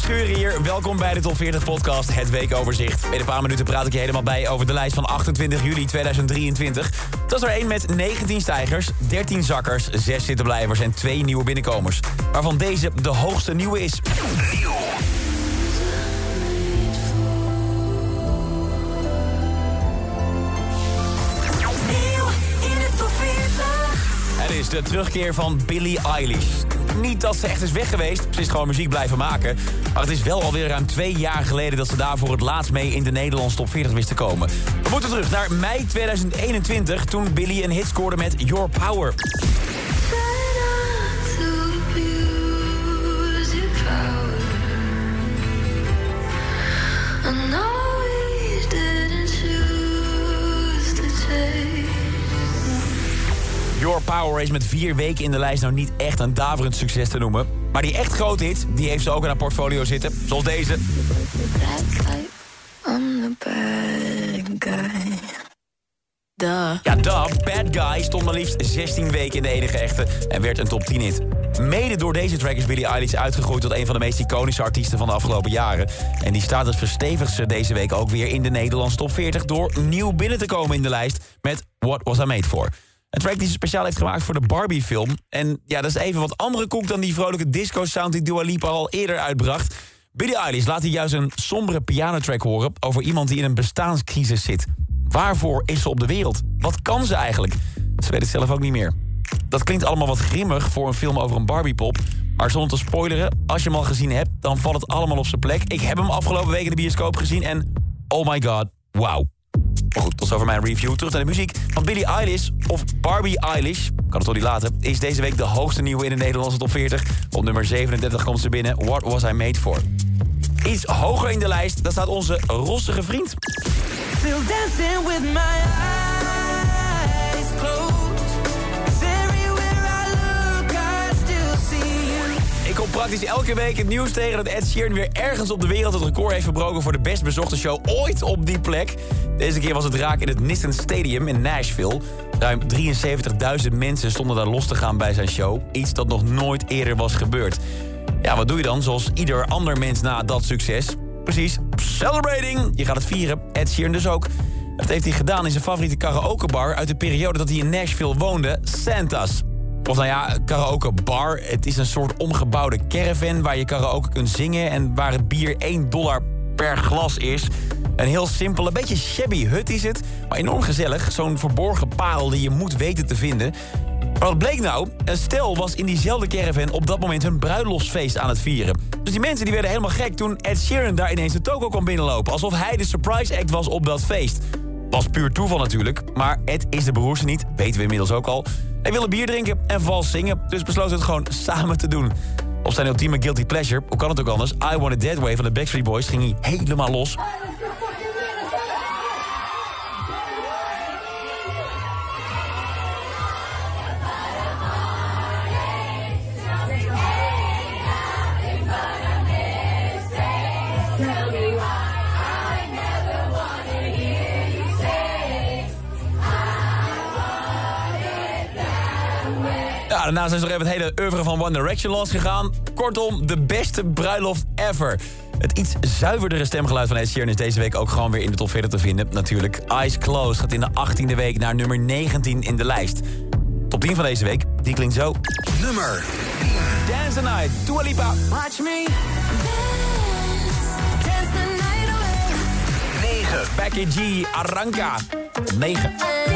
Verschuren hier. Welkom bij de Top 40 podcast, het weekoverzicht. In een paar minuten praat ik je helemaal bij over de lijst van 28 juli 2023. Dat is er één met 19 stijgers, 13 zakkers, 6 zittenblijvers en 2 nieuwe binnenkomers. Waarvan deze de hoogste nieuwe is. Nieuw in de top 40. Het is de terugkeer van Billie Eilish. Niet dat ze echt is weg geweest, ze is gewoon muziek blijven maken. Maar het is wel alweer ruim twee jaar geleden dat ze daar voor het laatst mee in de Nederlandse top 40 wist te komen. We moeten terug naar mei 2021, toen Billie een hit scoorde met Your Power. Power is met vier weken in de lijst nou niet echt een daverend succes te noemen. Maar die echt grote hit, die heeft ze ook in haar portfolio zitten. Zoals deze. Bad guy, I'm the bad guy. Duh. Ja, da, Bad Guy stond maar liefst 16 weken in de enige echte en werd een top 10 hit. Mede door deze track is Billie Eilish uitgegroeid tot een van de meest iconische artiesten van de afgelopen jaren. En die staat het verstevigste deze week ook weer in de Nederlandse top 40 door nieuw binnen te komen in de lijst met What Was I Made For. Een track die ze speciaal heeft gemaakt voor de Barbie-film. En ja, dat is even wat andere koek dan die vrolijke disco-sound die Dua Lipa al eerder uitbracht. Billie Eilish laat hier juist een sombere pianotrack horen over iemand die in een bestaanscrisis zit. Waarvoor is ze op de wereld? Wat kan ze eigenlijk? Ze weet het zelf ook niet meer. Dat klinkt allemaal wat grimmig voor een film over een Barbiepop. Maar zonder te spoileren, als je hem al gezien hebt... dan valt het allemaal op zijn plek. Ik heb hem afgelopen week in de bioscoop gezien en... oh my god, wauw. Goed, tot zover mijn review. Terug naar de muziek. Van Billie Eilish, of Barbie Eilish, kan het toch niet laten... is deze week de hoogste nieuwe in de Nederlandse top 40. Op nummer 37 komt ze binnen. What Was I Made For? Iets hoger in de lijst, daar staat onze rossige vriend. Still dancing with my eyes you. Ik kom praktisch elke week het nieuws tegen dat Ed Sheeran weer ergens op de wereld het record heeft verbroken voor de best bezochte show ooit op die plek. Deze keer was het raak in het Nissan Stadium in Nashville. Ruim 73.000 mensen stonden daar los te gaan bij zijn show. Iets dat nog nooit eerder was gebeurd. Ja, wat doe je dan zoals ieder ander mens na dat succes? Precies, celebrating! Je gaat het vieren, Ed Sheeran dus ook. Dat heeft hij gedaan in zijn favoriete karaokebar uit de periode dat hij in Nashville woonde, Santa's. Of nou ja, karaoke bar. Het is een soort omgebouwde caravan waar je karaoke kunt zingen... en waar het bier 1 dollar per glas is. Een heel simpel, een beetje shabby hut is het. Maar enorm gezellig. Zo'n verborgen parel die je moet weten te vinden. Maar wat bleek nou? Een stel was in diezelfde caravan op dat moment hun bruiloftsfeest aan het vieren. Dus die mensen die werden helemaal gek toen Ed Sheeran daar ineens de toko kwam binnenlopen. Alsof hij de surprise act was op dat feest. Was puur toeval natuurlijk, maar Ed is de broerste niet, weten we inmiddels ook al. Hij wilde bier drinken en vals zingen, dus besloot het gewoon samen te doen. Op zijn ultieme guilty pleasure, hoe kan het ook anders... I Want It That Way van de Backstreet Boys ging hij helemaal los. Ja, daarna zijn ze nog even het hele oeuvre van One Direction losgegaan. Kortom, de beste bruiloft ever. Het iets zuiverdere stemgeluid van Ed Sheeran is deze week ook gewoon weer in de top 40 te vinden. Natuurlijk, Eyes Closed gaat in de 18e week naar nummer 19 in de lijst. Top 10 van deze week, die klinkt zo. Nummer Dance the Night, Dua Lipa. Watch me dance the night away. 9. Becky G, Arranca. 9.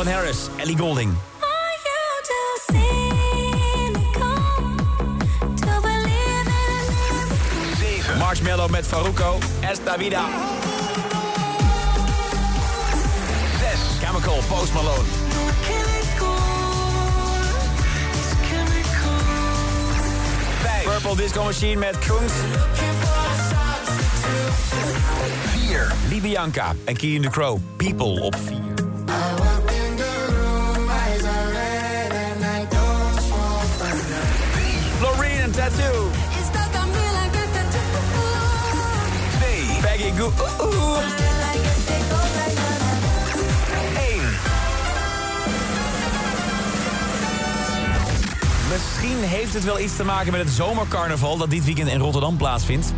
Calvin Harris, Ellie Golding. Marshmallow met Faruko, Esta Vida. 6. Chemical, Post Malone. Vijf. Purple Disco Machine met Kungs. 4. Libianca en Key in Crow, People op Tattoo. It's stuck on me like. Nee. Peggy Goo. Misschien heeft het wel iets te maken met het zomercarnaval... dat dit weekend in Rotterdam plaatsvindt.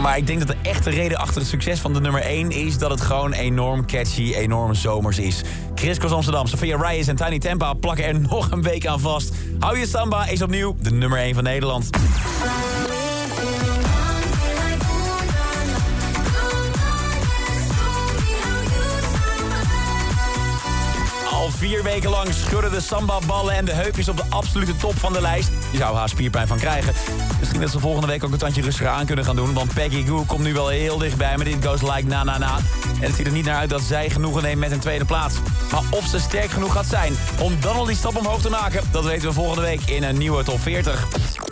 Maar ik denk dat de echte reden achter het succes van de nummer 1 is... dat het gewoon enorm catchy, enorm zomers is. Chris Amsterdam, Sophia Reyes en Tiny Tempa plakken er nog een week aan vast. Hou je samba is opnieuw de nummer 1 van Nederland. Weken lang schudden de samba-ballen en de heupjes op de absolute top van de lijst. Je zou haast spierpijn van krijgen. Misschien dat ze volgende week ook een tandje rustiger aan kunnen gaan doen. Want Peggy Goo komt nu wel heel dichtbij met It Goes Like Na Na Na. En het ziet er niet naar uit dat zij genoegen neemt met een tweede plaats. Maar of ze sterk genoeg gaat zijn om dan al die stap omhoog te maken... dat weten we volgende week in een nieuwe top 40.